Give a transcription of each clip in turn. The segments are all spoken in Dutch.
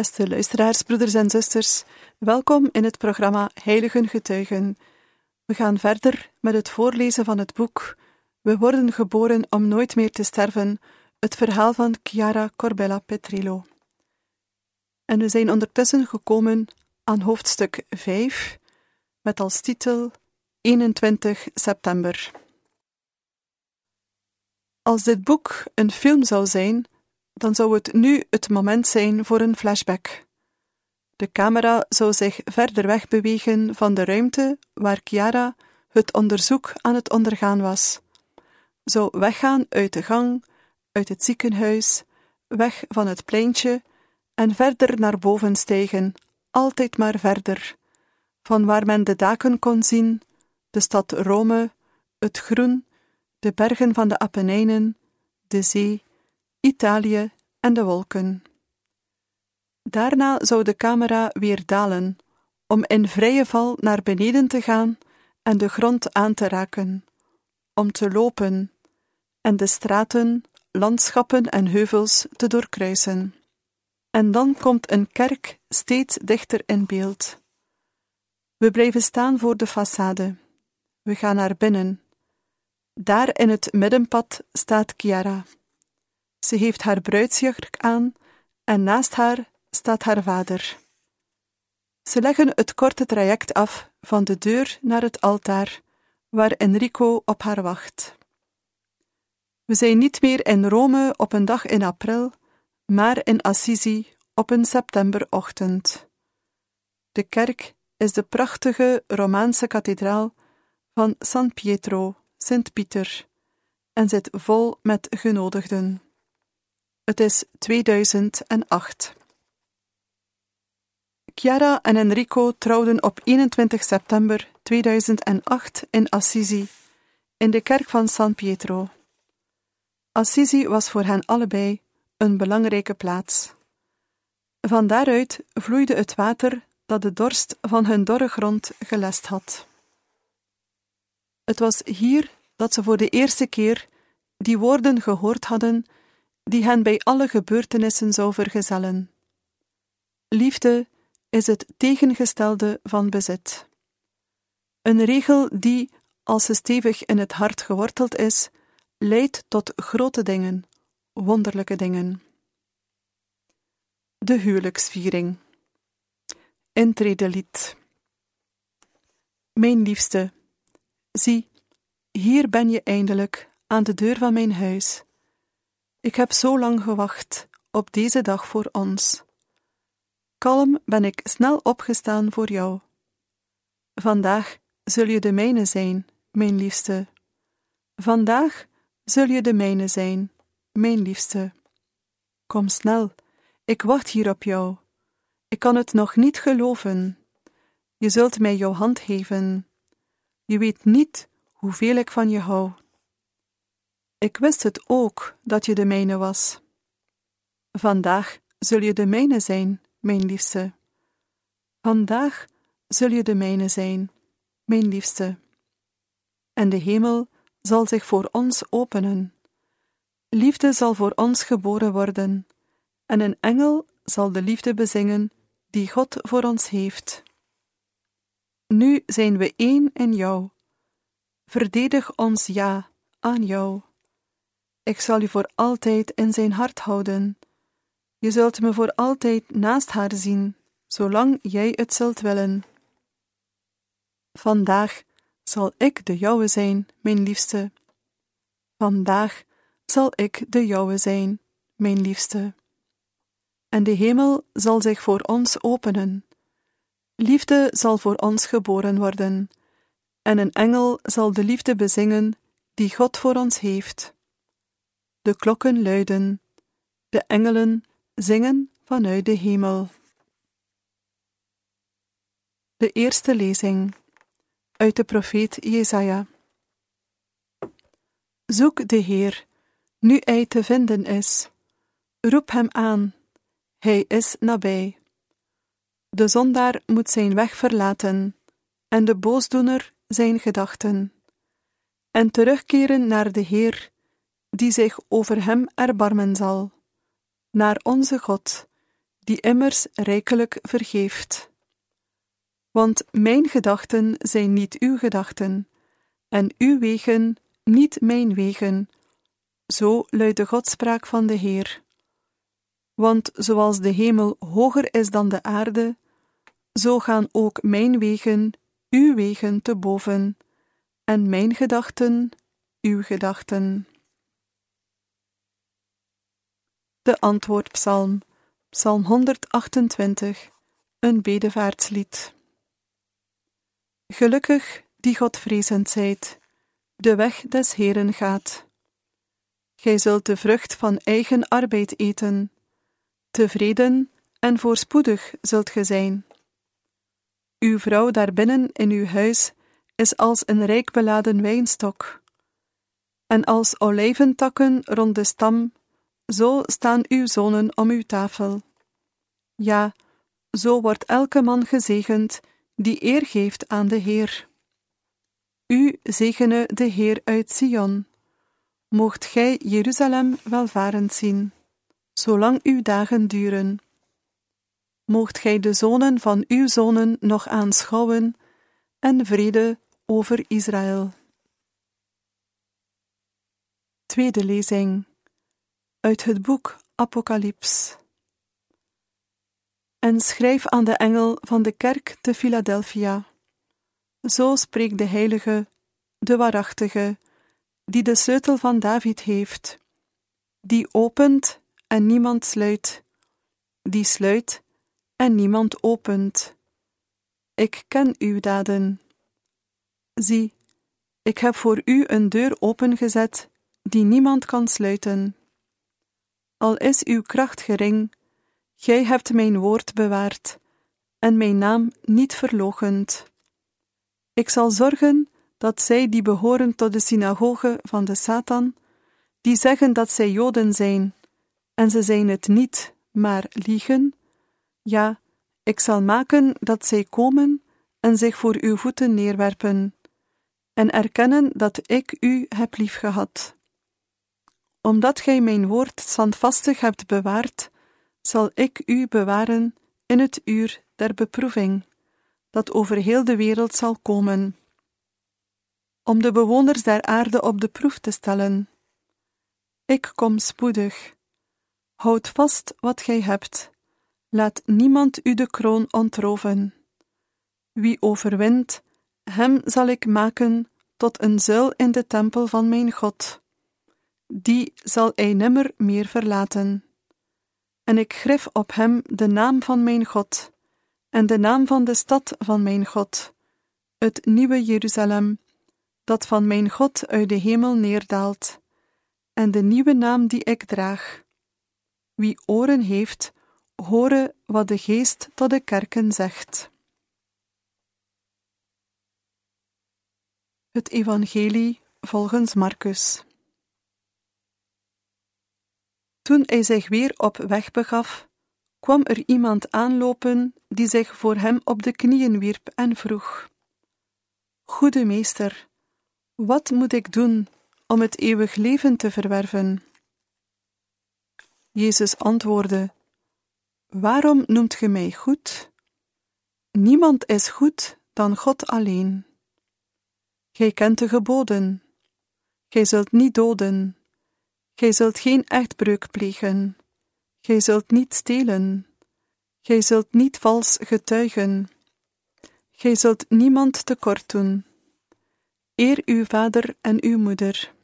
Beste luisteraars, broeders en zusters, welkom in het programma Heiligen Getuigen. We gaan verder met het voorlezen van het boek We worden geboren om nooit meer te sterven, het verhaal van Chiara Corbella Petrillo. En we zijn ondertussen gekomen aan hoofdstuk 5, met als titel 21 september. Als dit boek een film zou zijn, dan zou het nu het moment zijn voor een flashback. De camera zou zich verder weg bewegen van de ruimte waar Chiara het onderzoek aan het ondergaan was. Zou weggaan uit de gang, uit het ziekenhuis, weg van het pleintje en verder naar boven stijgen, altijd maar verder, van waar men de daken kon zien, de stad Rome, het groen, de bergen van de Apennijnen, de zee Italië en de wolken. Daarna zou de camera weer dalen, om in vrije val naar beneden te gaan en de grond aan te raken, om te lopen en de straten, landschappen en heuvels te doorkruisen. En dan komt een kerk steeds dichter in beeld. We blijven staan voor de façade. We gaan naar binnen. Daar in het middenpad staat Chiara. Ze heeft haar bruidsjurk aan en naast haar staat haar vader. Ze leggen het korte traject af van de deur naar het altaar, waar Enrico op haar wacht. We zijn niet meer in Rome op een dag in april, maar in Assisi op een septemberochtend. De kerk is de prachtige Romaanse kathedraal van San Pietro, Sint Pieter, en zit vol met genodigden. Het is 2008. Chiara en Enrico trouwden op 21 september 2008 in Assisi, in de kerk van San Pietro. Assisi was voor hen allebei een belangrijke plaats. Van daaruit vloeide het water dat de dorst van hun dorre grond gelest had. Het was hier dat ze voor de eerste keer die woorden gehoord hadden die hen bij alle gebeurtenissen zou vergezellen. Liefde is het tegengestelde van bezit. Een regel die, als ze stevig in het hart geworteld is, leidt tot grote dingen, wonderlijke dingen. De huwelijksviering. Intredelied. Mijn liefste, zie, hier ben je eindelijk aan de deur van mijn huis ik heb zo lang gewacht op deze dag voor ons. Kalm ben ik snel opgestaan voor jou. Vandaag zul je de mijne zijn, mijn liefste. Vandaag zul je de mijne zijn, mijn liefste. Kom snel, ik wacht hier op jou. Ik kan het nog niet geloven. Je zult mij jouw hand geven. Je weet niet hoeveel ik van je hou. Ik wist het ook dat je de mijne was. Vandaag zul je de mijne zijn, mijn liefste. Vandaag zul je de mijne zijn, mijn liefste. En de hemel zal zich voor ons openen. Liefde zal voor ons geboren worden, en een engel zal de liefde bezingen die God voor ons heeft. Nu zijn we één in jou. Verdedig ons ja aan jou. Ik zal je voor altijd in zijn hart houden. Je zult me voor altijd naast haar zien, zolang jij het zult willen. Vandaag zal ik de jouwe zijn, mijn liefste. Vandaag zal ik de jouwe zijn, mijn liefste. En de hemel zal zich voor ons openen. Liefde zal voor ons geboren worden, en een engel zal de liefde bezingen die God voor ons heeft. De klokken luiden, de engelen zingen vanuit de hemel. De eerste lezing uit de profeet Jesaja. Zoek de Heer, nu hij te vinden is. Roep hem aan, hij is nabij. De zondaar moet zijn weg verlaten, en de boosdoener zijn gedachten, en terugkeren naar de Heer, die zich over hem erbarmen zal, naar onze God, die immers rijkelijk vergeeft. Want mijn gedachten zijn niet uw gedachten, en uw wegen niet mijn wegen. Zo luidt de Godspraak van de Heer. Want zoals de hemel hoger is dan de aarde, zo gaan ook mijn wegen uw wegen te boven, en mijn gedachten uw gedachten. De antwoordpsalm, Psalm 128, een bedevaartslied. Gelukkig die Godvrezend zijt, de weg des Heren gaat. Gij zult de vrucht van eigen arbeid eten, tevreden en voorspoedig zult ge zijn. Uw vrouw daarbinnen in uw huis is als een rijk beladen wijnstok. En als olijventakken rond de stam, zo staan uw zonen om uw tafel. Ja, zo wordt elke man gezegend die eer geeft aan de Heer. U zegene de Heer uit Sion. Moogt gij Jeruzalem welvarend zien, zolang uw dagen duren. Moogt gij de zonen van uw zonen nog aanschouwen, en vrede over Israël. Tweede lezing uit het boek Apocalyps. En schrijf aan de engel van de kerk te Philadelphia. Zo spreekt de Heilige, de Waarachtige, die de sleutel van David heeft, die opent en niemand sluit, die sluit en niemand opent. Ik ken uw daden. Zie, ik heb voor u een deur opengezet die niemand kan sluiten. Al is uw kracht gering, gij hebt mijn woord bewaard en mijn naam niet verloochend. Ik zal zorgen dat zij die behoren tot de synagoge van de Satan, die zeggen dat zij Joden zijn, en ze zijn het niet, maar liegen, ja, ik zal maken dat zij komen en zich voor uw voeten neerwerpen, en erkennen dat ik u heb liefgehad. Omdat gij mijn woord standvastig hebt bewaard, zal ik u bewaren in het uur der beproeving dat over heel de wereld zal komen, om de bewoners der aarde op de proef te stellen. Ik kom spoedig. Houd vast wat gij hebt. Laat niemand u de kroon ontroven. Wie overwint, hem zal ik maken tot een zuil in de tempel van mijn God. Die zal hij nimmer meer verlaten. En ik grif op hem de naam van mijn God en de naam van de stad van mijn God, het nieuwe Jeruzalem, dat van mijn God uit de hemel neerdaalt, en de nieuwe naam die ik draag. Wie oren heeft, horen wat de Geest tot de kerken zegt. Het Evangelie volgens Marcus. Toen hij zich weer op weg begaf, kwam er iemand aanlopen die zich voor hem op de knieën wierp en vroeg: Goede meester, wat moet ik doen om het eeuwig leven te verwerven? Jezus antwoordde: Waarom noemt ge mij goed? Niemand is goed dan God alleen. Gij kent de geboden. Gij zult niet doden. Gij zult geen echtbreuk plegen. Gij zult niet stelen. Gij zult niet vals getuigen. Gij zult niemand tekort doen. Eer uw vader en uw moeder.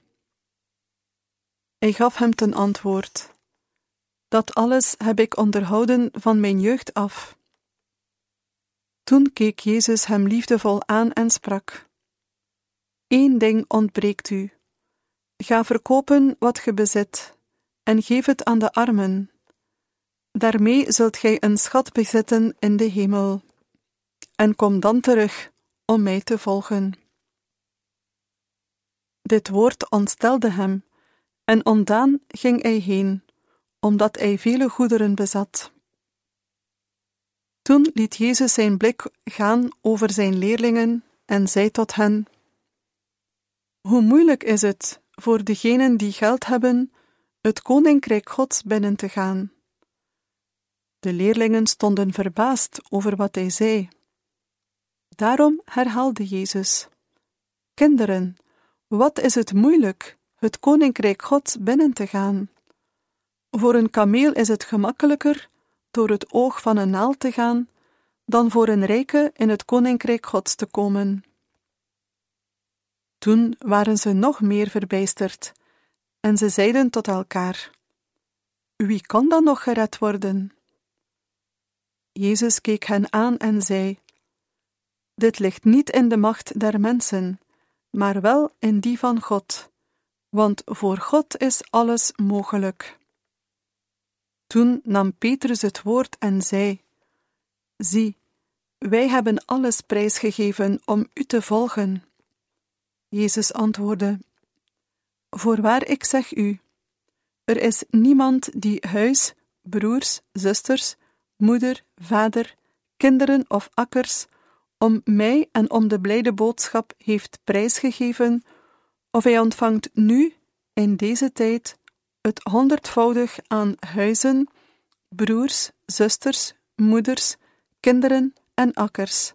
Hij gaf hem ten antwoord: Dat alles heb ik onderhouden van mijn jeugd af. Toen keek Jezus hem liefdevol aan en sprak: Eén ding ontbreekt u. Ga verkopen wat ge bezit en geef het aan de armen. Daarmee zult gij een schat bezitten in de hemel. En kom dan terug om mij te volgen. Dit woord ontstelde hem, en ontdaan ging hij heen, omdat hij vele goederen bezat. Toen liet Jezus zijn blik gaan over zijn leerlingen en zei tot hen: Hoe moeilijk is het voor degenen die geld hebben, het koninkrijk Gods binnen te gaan. De leerlingen stonden verbaasd over wat hij zei. Daarom herhaalde Jezus: Kinderen, wat is het moeilijk het koninkrijk Gods binnen te gaan? Voor een kameel is het gemakkelijker door het oog van een naald te gaan, dan voor een rijke in het koninkrijk Gods te komen. Toen waren ze nog meer verbijsterd, en ze zeiden tot elkaar: Wie kan dan nog gered worden? Jezus keek hen aan en zei: Dit ligt niet in de macht der mensen, maar wel in die van God, want voor God is alles mogelijk. Toen nam Petrus het woord en zei: Zie, wij hebben alles prijsgegeven om u te volgen. Jezus antwoordde: Voorwaar ik zeg u, er is niemand die huis, broers, zusters, moeder, vader, kinderen of akkers om mij en om de blijde boodschap heeft prijsgegeven, of hij ontvangt nu, in deze tijd, het honderdvoudig aan huizen, broers, zusters, moeders, kinderen en akkers,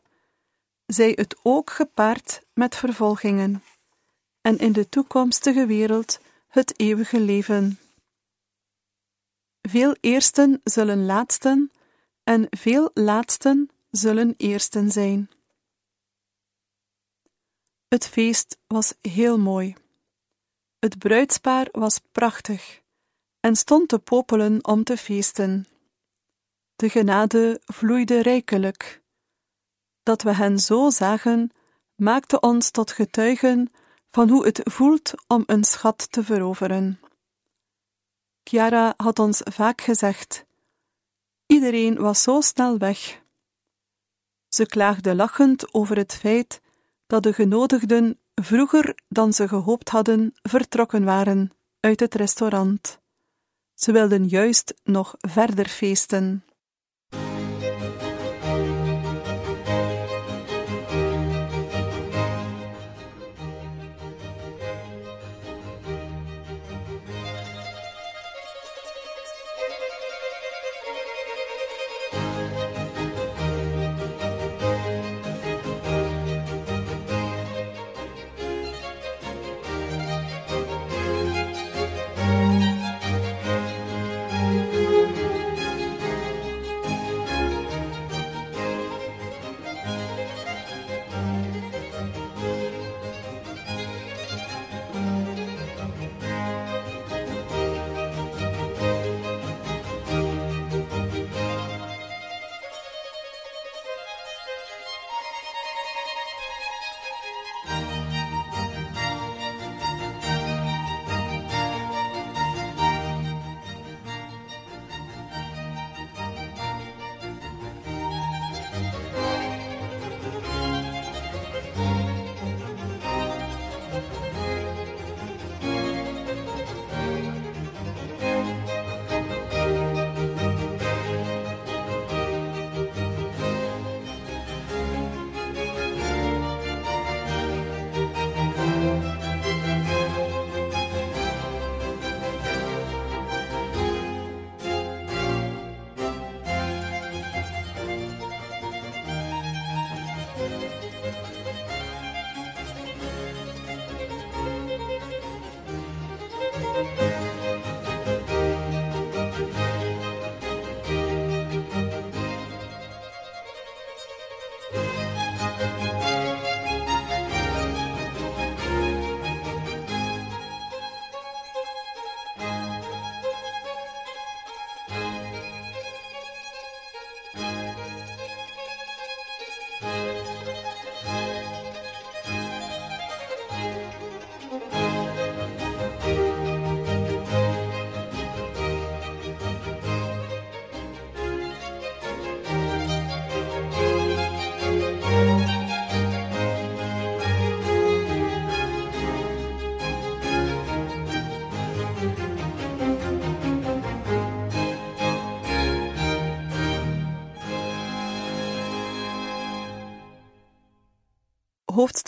zij het ook gepaard met vervolgingen, en in de toekomstige wereld het eeuwige leven. Veel eersten zullen laatsten, en veel laatsten zullen eersten zijn. Het feest was heel mooi. Het bruidspaar was prachtig en stond te popelen om te feesten. De genade vloeide rijkelijk. Dat we hen zo zagen, maakte ons tot getuigen van hoe het voelt om een schat te veroveren. Chiara had ons vaak gezegd: iedereen was zo snel weg. Ze klaagde lachend over het feit dat de genodigden vroeger dan ze gehoopt hadden vertrokken waren uit het restaurant. Ze wilden juist nog verder feesten.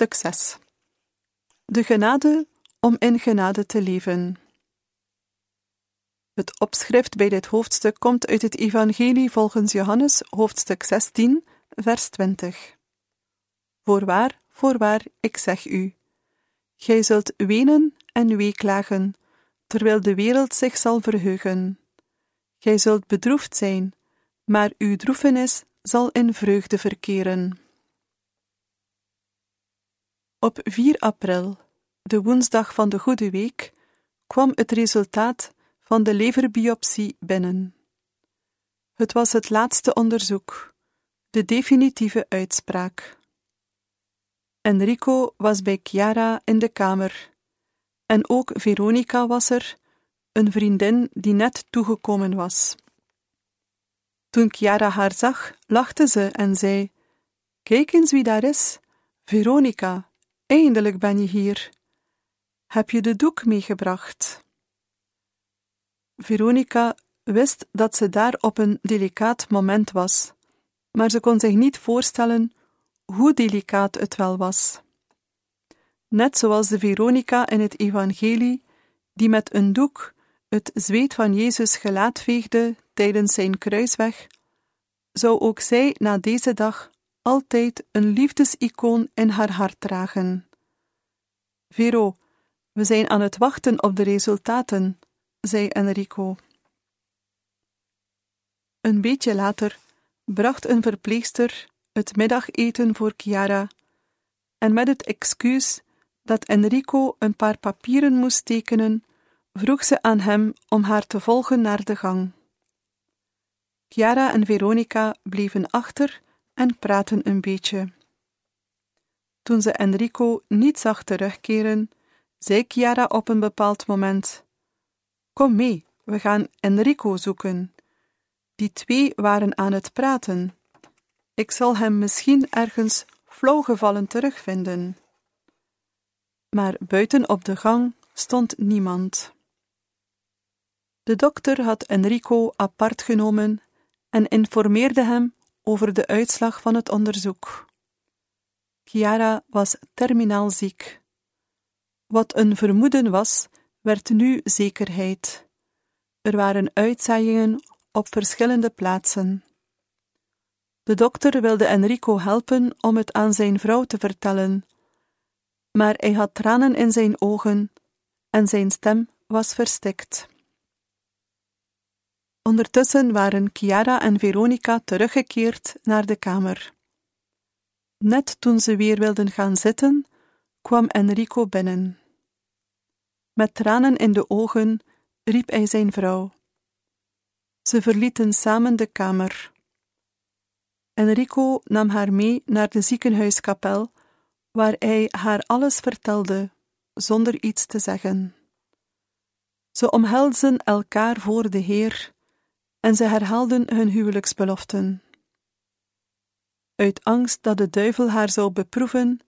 Hoofdstuk 6 De genade om in genade te leven. Het opschrift bij dit hoofdstuk komt uit het Evangelie volgens Johannes, hoofdstuk 16, vers 20. Voorwaar, voorwaar, ik zeg u: Gij zult wenen en weeklagen, terwijl de wereld zich zal verheugen. Gij zult bedroefd zijn, maar uw droefenis zal in vreugde verkeren. Op 4 april, de woensdag van de Goede Week, kwam het resultaat van de leverbiopsie binnen. Het was het laatste onderzoek, de definitieve uitspraak. Enrico was bij Chiara in de kamer, en ook Veronica was er, een vriendin die net toegekomen was. Toen Chiara haar zag, lachte ze en zei: Kijk eens wie daar is. Veronica, eindelijk ben je hier. Heb je de doek meegebracht? Veronica wist dat ze daar op een delicaat moment was, maar ze kon zich niet voorstellen hoe delicaat het wel was. Net zoals de Veronica in het Evangelie, die met een doek het zweet van Jezus gelaat veegde tijdens zijn kruisweg, zou ook zij na deze dag altijd een liefdesicoon in haar hart dragen. Vero, we zijn aan het wachten op de resultaten, zei Enrico. Een beetje later bracht een verpleegster het middageten voor Chiara, en met het excuus dat Enrico een paar papieren moest tekenen, vroeg ze aan hem om haar te volgen naar de gang. Chiara en Veronica bleven achter en praten een beetje. Toen ze Enrico niet zag terugkeren, zei Chiara op een bepaald moment: Kom mee, we gaan Enrico zoeken. Die twee waren aan het praten. Ik zal hem misschien ergens flauwgevallen terugvinden. Maar buiten op de gang stond niemand. De dokter had Enrico apart genomen en informeerde hem over de uitslag van het onderzoek. Chiara was terminaal ziek. Wat een vermoeden was, werd nu zekerheid. Er waren uitzaaiingen op verschillende plaatsen. De dokter wilde Enrico helpen om het aan zijn vrouw te vertellen, maar hij had tranen in zijn ogen en zijn stem was verstikt. Ondertussen waren Chiara en Veronica teruggekeerd naar de kamer. Net toen ze weer wilden gaan zitten, kwam Enrico binnen. Met tranen in de ogen riep hij zijn vrouw. Ze verlieten samen de kamer. Enrico nam haar mee naar de ziekenhuiskapel, waar hij haar alles vertelde, zonder iets te zeggen. Ze omhelzen elkaar voor de Heer en ze herhaalden hun huwelijksbeloften. Uit angst dat de duivel haar zou beproeven,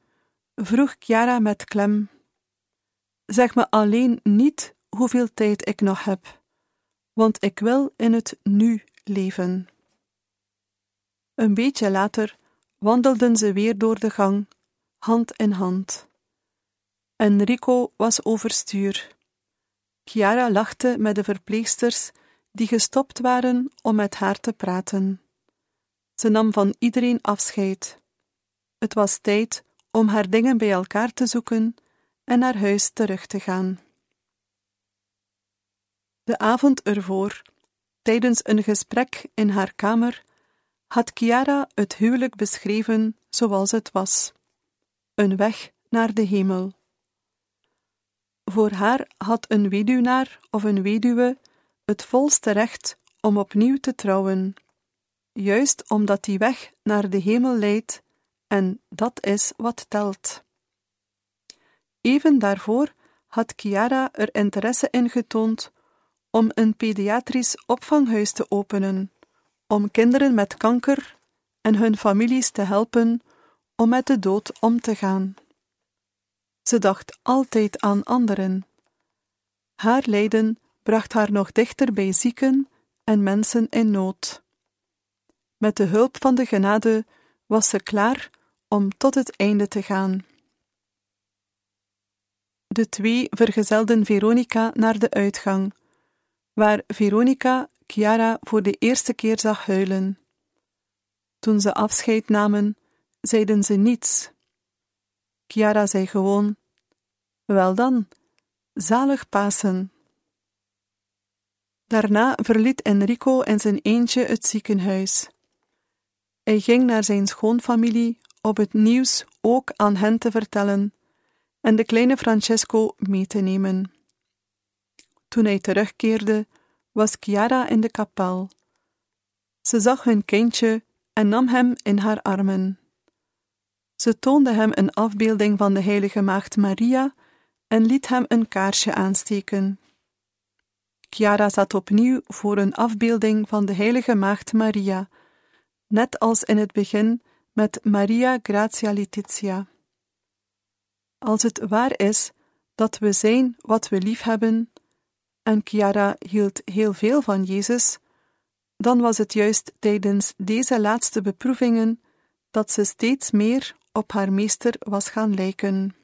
vroeg Chiara met klem: Zeg me alleen niet hoeveel tijd ik nog heb, want ik wil in het nu leven. Een beetje later wandelden ze weer door de gang, hand in hand. Enrico was overstuur. Chiara lachte met de verpleegsters die gestopt waren om met haar te praten. Ze nam van iedereen afscheid. Het was tijd om haar dingen bij elkaar te zoeken en naar huis terug te gaan. De avond ervoor, tijdens een gesprek in haar kamer, had Chiara het huwelijk beschreven zoals het was: een weg naar de hemel. Voor haar had een weduwnaar of een weduwe het volste recht om opnieuw te trouwen, juist omdat die weg naar de hemel leidt, en dat is wat telt. Even daarvoor had Chiara er interesse in getoond om een pediatrisch opvanghuis te openen, om kinderen met kanker en hun families te helpen om met de dood om te gaan. Ze dacht altijd aan anderen. Haar lijden bracht haar nog dichter bij zieken en mensen in nood. Met de hulp van de genade was ze klaar om tot het einde te gaan. De twee vergezelden Veronica naar de uitgang, waar Veronica Chiara voor de eerste keer zag huilen. Toen ze afscheid namen, zeiden ze niets. Chiara zei gewoon: Wel dan, zalig Pasen. Daarna verliet Enrico in zijn eentje het ziekenhuis. Hij ging naar zijn schoonfamilie op het nieuws ook aan hen te vertellen en de kleine Francesco mee te nemen. Toen hij terugkeerde, was Chiara in de kapel. Ze zag hun kindje en nam hem in haar armen. Ze toonde hem een afbeelding van de heilige maagd Maria en liet hem een kaarsje aansteken. Chiara zat opnieuw voor een afbeelding van de heilige maagd Maria, net als in het begin met Maria Grazia Letizia. Als het waar is dat we zijn wat we lief hebben, en Chiara hield heel veel van Jezus, dan was het juist tijdens deze laatste beproevingen dat ze steeds meer op haar meester was gaan lijken.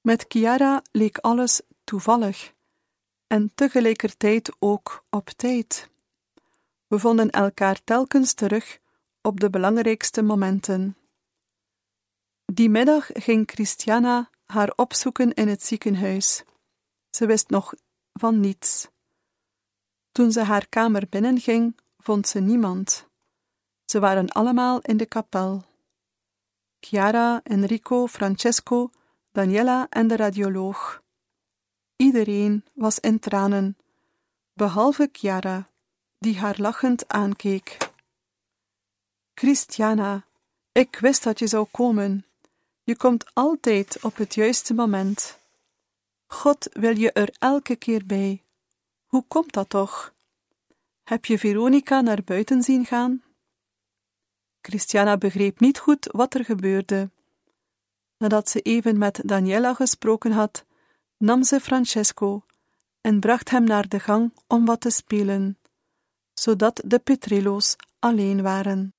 Met Chiara leek alles toevallig en tegelijkertijd ook op tijd. We vonden elkaar telkens terug op de belangrijkste momenten. Die middag ging Christiana haar opzoeken in het ziekenhuis. Ze wist nog van niets. Toen ze haar kamer binnenging, vond ze niemand. Ze waren allemaal in de kapel. Chiara, Enrico, Francesco, Daniela en de radioloog. Iedereen was in tranen, behalve Chiara, die haar lachend aankeek. Christiana, ik wist dat je zou komen. Je komt altijd op het juiste moment. God wil je er elke keer bij. Hoe komt dat toch? Heb je Veronica naar buiten zien gaan? Christiana begreep niet goed wat er gebeurde. Nadat ze even met Daniela gesproken had, nam ze Francesco en bracht hem naar de gang om wat te spelen, zodat de Petrillo's alleen waren.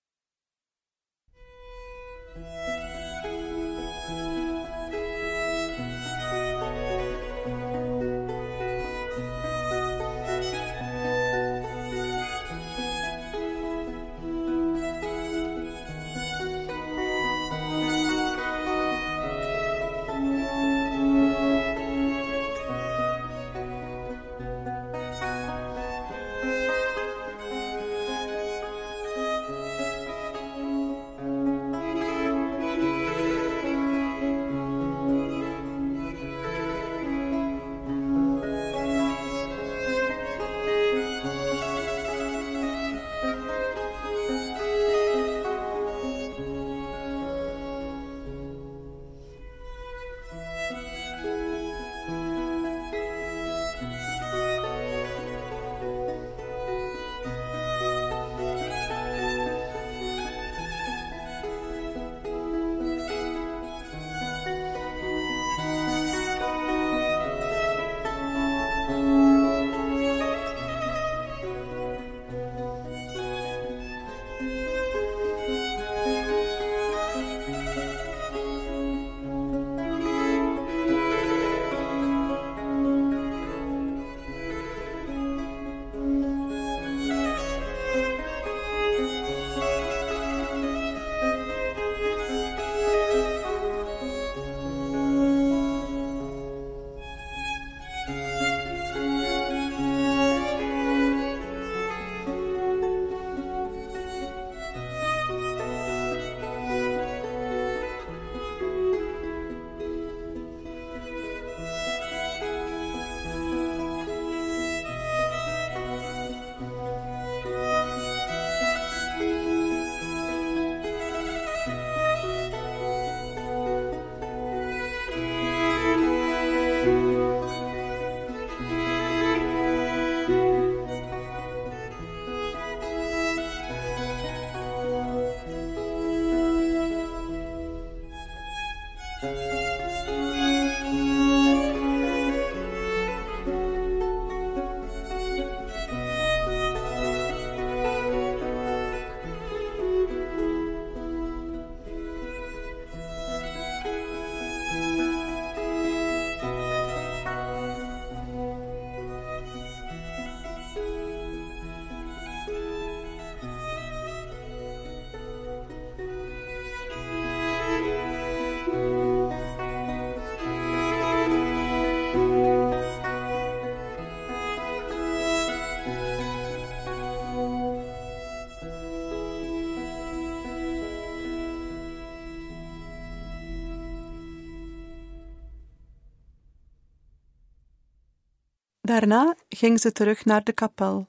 Daarna ging ze terug naar de kapel.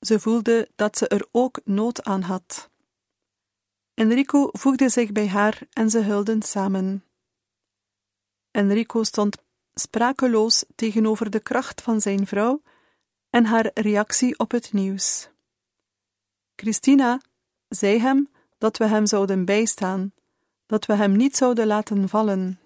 Ze voelde dat ze er ook nood aan had. Enrico voegde zich bij haar en ze huilden samen. Enrico stond sprakeloos tegenover de kracht van zijn vrouw en haar reactie op het nieuws. Christina zei hem dat we hem zouden bijstaan, dat we hem niet zouden laten vallen.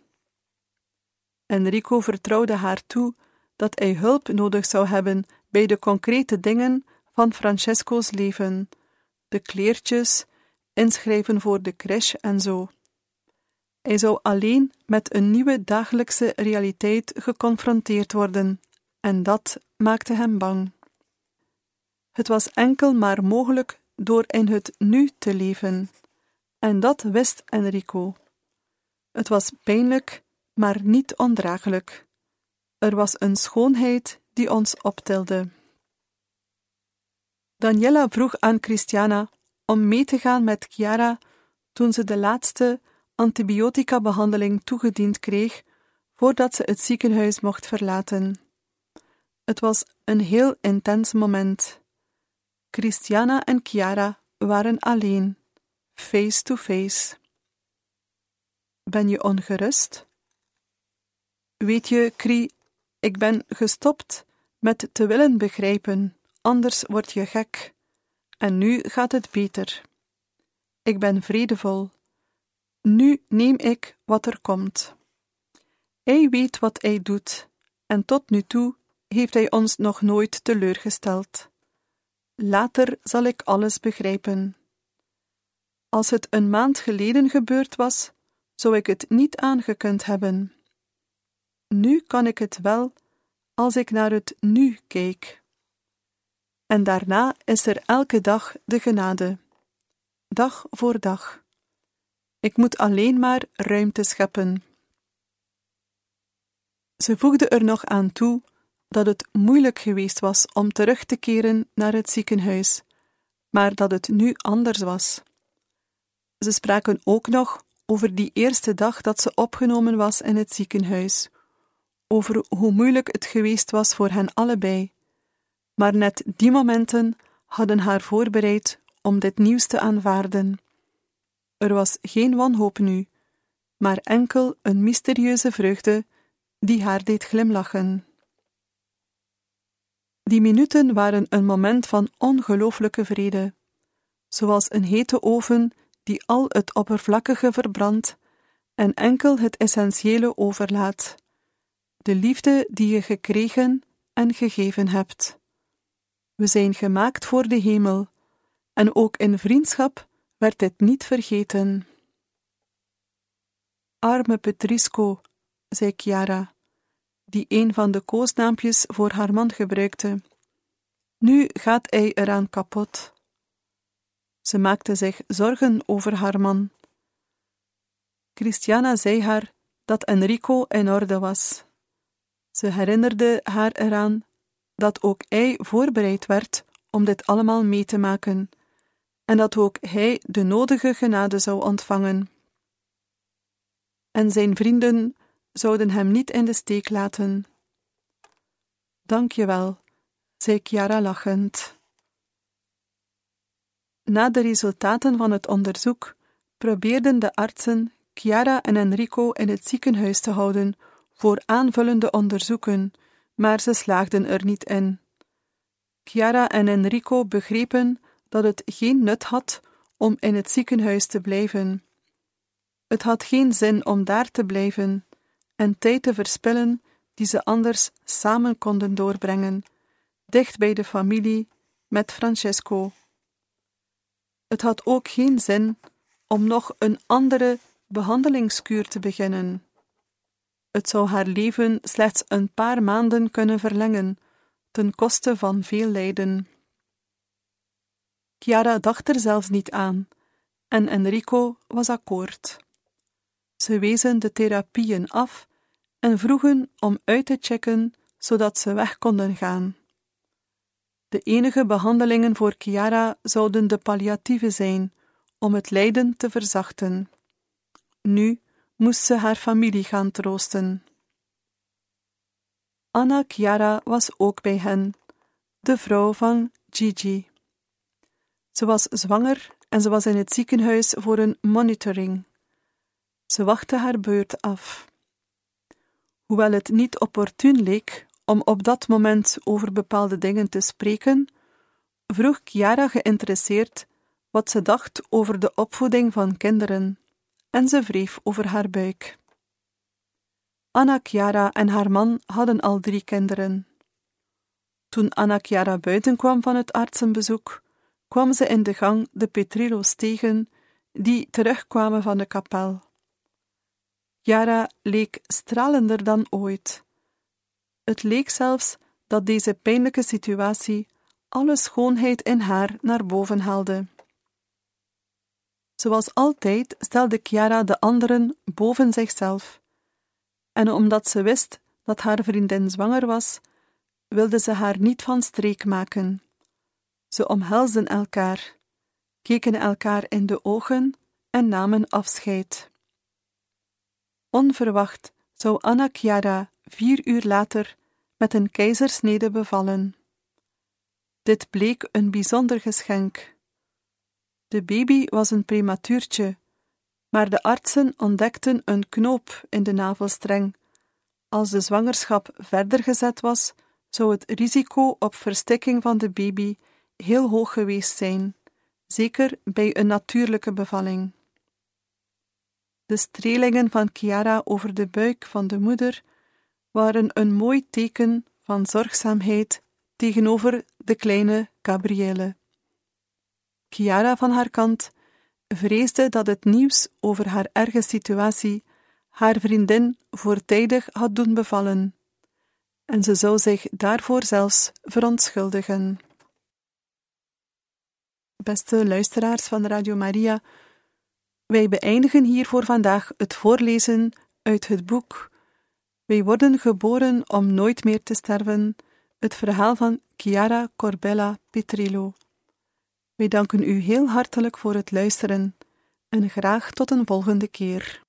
Enrico vertrouwde haar toe dat hij hulp nodig zou hebben bij de concrete dingen van Francesco's leven, de kleertjes, inschrijven voor de crash en zo. Hij zou alleen met een nieuwe dagelijkse realiteit geconfronteerd worden, en dat maakte hem bang. Het was enkel maar mogelijk door in het nu te leven, en dat wist Enrico. Het was pijnlijk, maar niet ondraaglijk. Er was een schoonheid die ons optilde. Daniela vroeg aan Christiana om mee te gaan met Chiara toen ze de laatste antibiotica-behandeling toegediend kreeg voordat ze het ziekenhuis mocht verlaten. Het was een heel intens moment. Christiana en Chiara waren alleen, face to face. Ben je ongerust? Weet je, Cri, ik ben gestopt met te willen begrijpen, anders word je gek. En nu gaat het beter. Ik ben vredevol. Nu neem ik wat er komt. Hij weet wat hij doet, en tot nu toe heeft hij ons nog nooit teleurgesteld. Later zal ik alles begrijpen. Als het een maand geleden gebeurd was, zou ik het niet aangekund hebben. Nu kan ik het wel als ik naar het nu kijk. En daarna is er elke dag de genade, dag voor dag. Ik moet alleen maar ruimte scheppen. Ze voegde er nog aan toe dat het moeilijk geweest was om terug te keren naar het ziekenhuis, maar dat het nu anders was. Ze spraken ook nog over die eerste dag dat ze opgenomen was in het ziekenhuis, over hoe moeilijk het geweest was voor hen allebei. Maar net die momenten hadden haar voorbereid om dit nieuws te aanvaarden. Er was geen wanhoop nu, maar enkel een mysterieuze vreugde die haar deed glimlachen. Die minuten waren een moment van ongelooflijke vrede, zoals een hete oven die al het oppervlakkige verbrandt en enkel het essentiële overlaat, de liefde die je gekregen en gegeven hebt. We zijn gemaakt voor de hemel, en ook in vriendschap werd dit niet vergeten. Arme Petrisco, zei Chiara, die een van de koosnaampjes voor haar man gebruikte. Nu gaat hij eraan kapot. Ze maakte zich zorgen over haar man. Christiana zei haar dat Enrico in orde was. Ze herinnerde haar eraan dat ook hij voorbereid werd om dit allemaal mee te maken, en dat ook hij de nodige genade zou ontvangen. En zijn vrienden zouden hem niet in de steek laten. Dank je wel, zei Chiara lachend. Na de resultaten van het onderzoek probeerden de artsen Chiara en Enrico in het ziekenhuis te houden voor aanvullende onderzoeken, maar ze slaagden er niet in. Chiara en Enrico begrepen dat het geen nut had om in het ziekenhuis te blijven. Het had geen zin om daar te blijven en tijd te verspillen die ze anders samen konden doorbrengen, dicht bij de familie met Francesco. Het had ook geen zin om nog een andere behandelingskuur te beginnen. Het zou haar leven slechts een paar maanden kunnen verlengen, ten koste van veel lijden. Chiara dacht er zelfs niet aan, en Enrico was akkoord. Ze wezen de therapieën af en vroegen om uit te checken zodat ze weg konden gaan. De enige behandelingen voor Chiara zouden de palliatieve zijn, om het lijden te verzachten. Nu moest ze haar familie gaan troosten. Anna Chiara was ook bij hen, de vrouw van Gigi. Ze was zwanger en ze was in het ziekenhuis voor een monitoring. Ze wachtte haar beurt af. Hoewel het niet opportun leek om op dat moment over bepaalde dingen te spreken, vroeg Chiara geïnteresseerd wat ze dacht over de opvoeding van kinderen, en ze wreef over haar buik. Anna Chiara en haar man hadden al drie kinderen. Toen Anna Chiara buiten kwam van het artsenbezoek, kwam ze in de gang de Petrillo's tegen, die terugkwamen van de kapel. Chiara leek stralender dan ooit. Het leek zelfs dat deze pijnlijke situatie alle schoonheid in haar naar boven haalde. Zoals altijd stelde Chiara de anderen boven zichzelf. En omdat ze wist dat haar vriendin zwanger was, wilde ze haar niet van streek maken. Ze omhelsden elkaar, keken elkaar in de ogen en namen afscheid. Onverwacht zou Anna Chiara vier uur later met een keizersnede bevallen. Dit bleek een bijzonder geschenk. De baby was een prematuurtje, maar de artsen ontdekten een knoop in de navelstreng. Als de zwangerschap verder gezet was, zou het risico op verstikking van de baby heel hoog geweest zijn, zeker bij een natuurlijke bevalling. De strelingen van Chiara over de buik van de moeder waren een mooi teken van zorgzaamheid tegenover de kleine Gabrielle. Chiara van haar kant vreesde dat het nieuws over haar erge situatie haar vriendin voortijdig had doen bevallen, en ze zou zich daarvoor zelfs verontschuldigen. Beste luisteraars van Radio Maria, wij beëindigen hier voor vandaag het voorlezen uit het boek Wij worden geboren om nooit meer te sterven, het verhaal van Chiara Corbella Petrillo. Wij danken u heel hartelijk voor het luisteren en graag tot een volgende keer.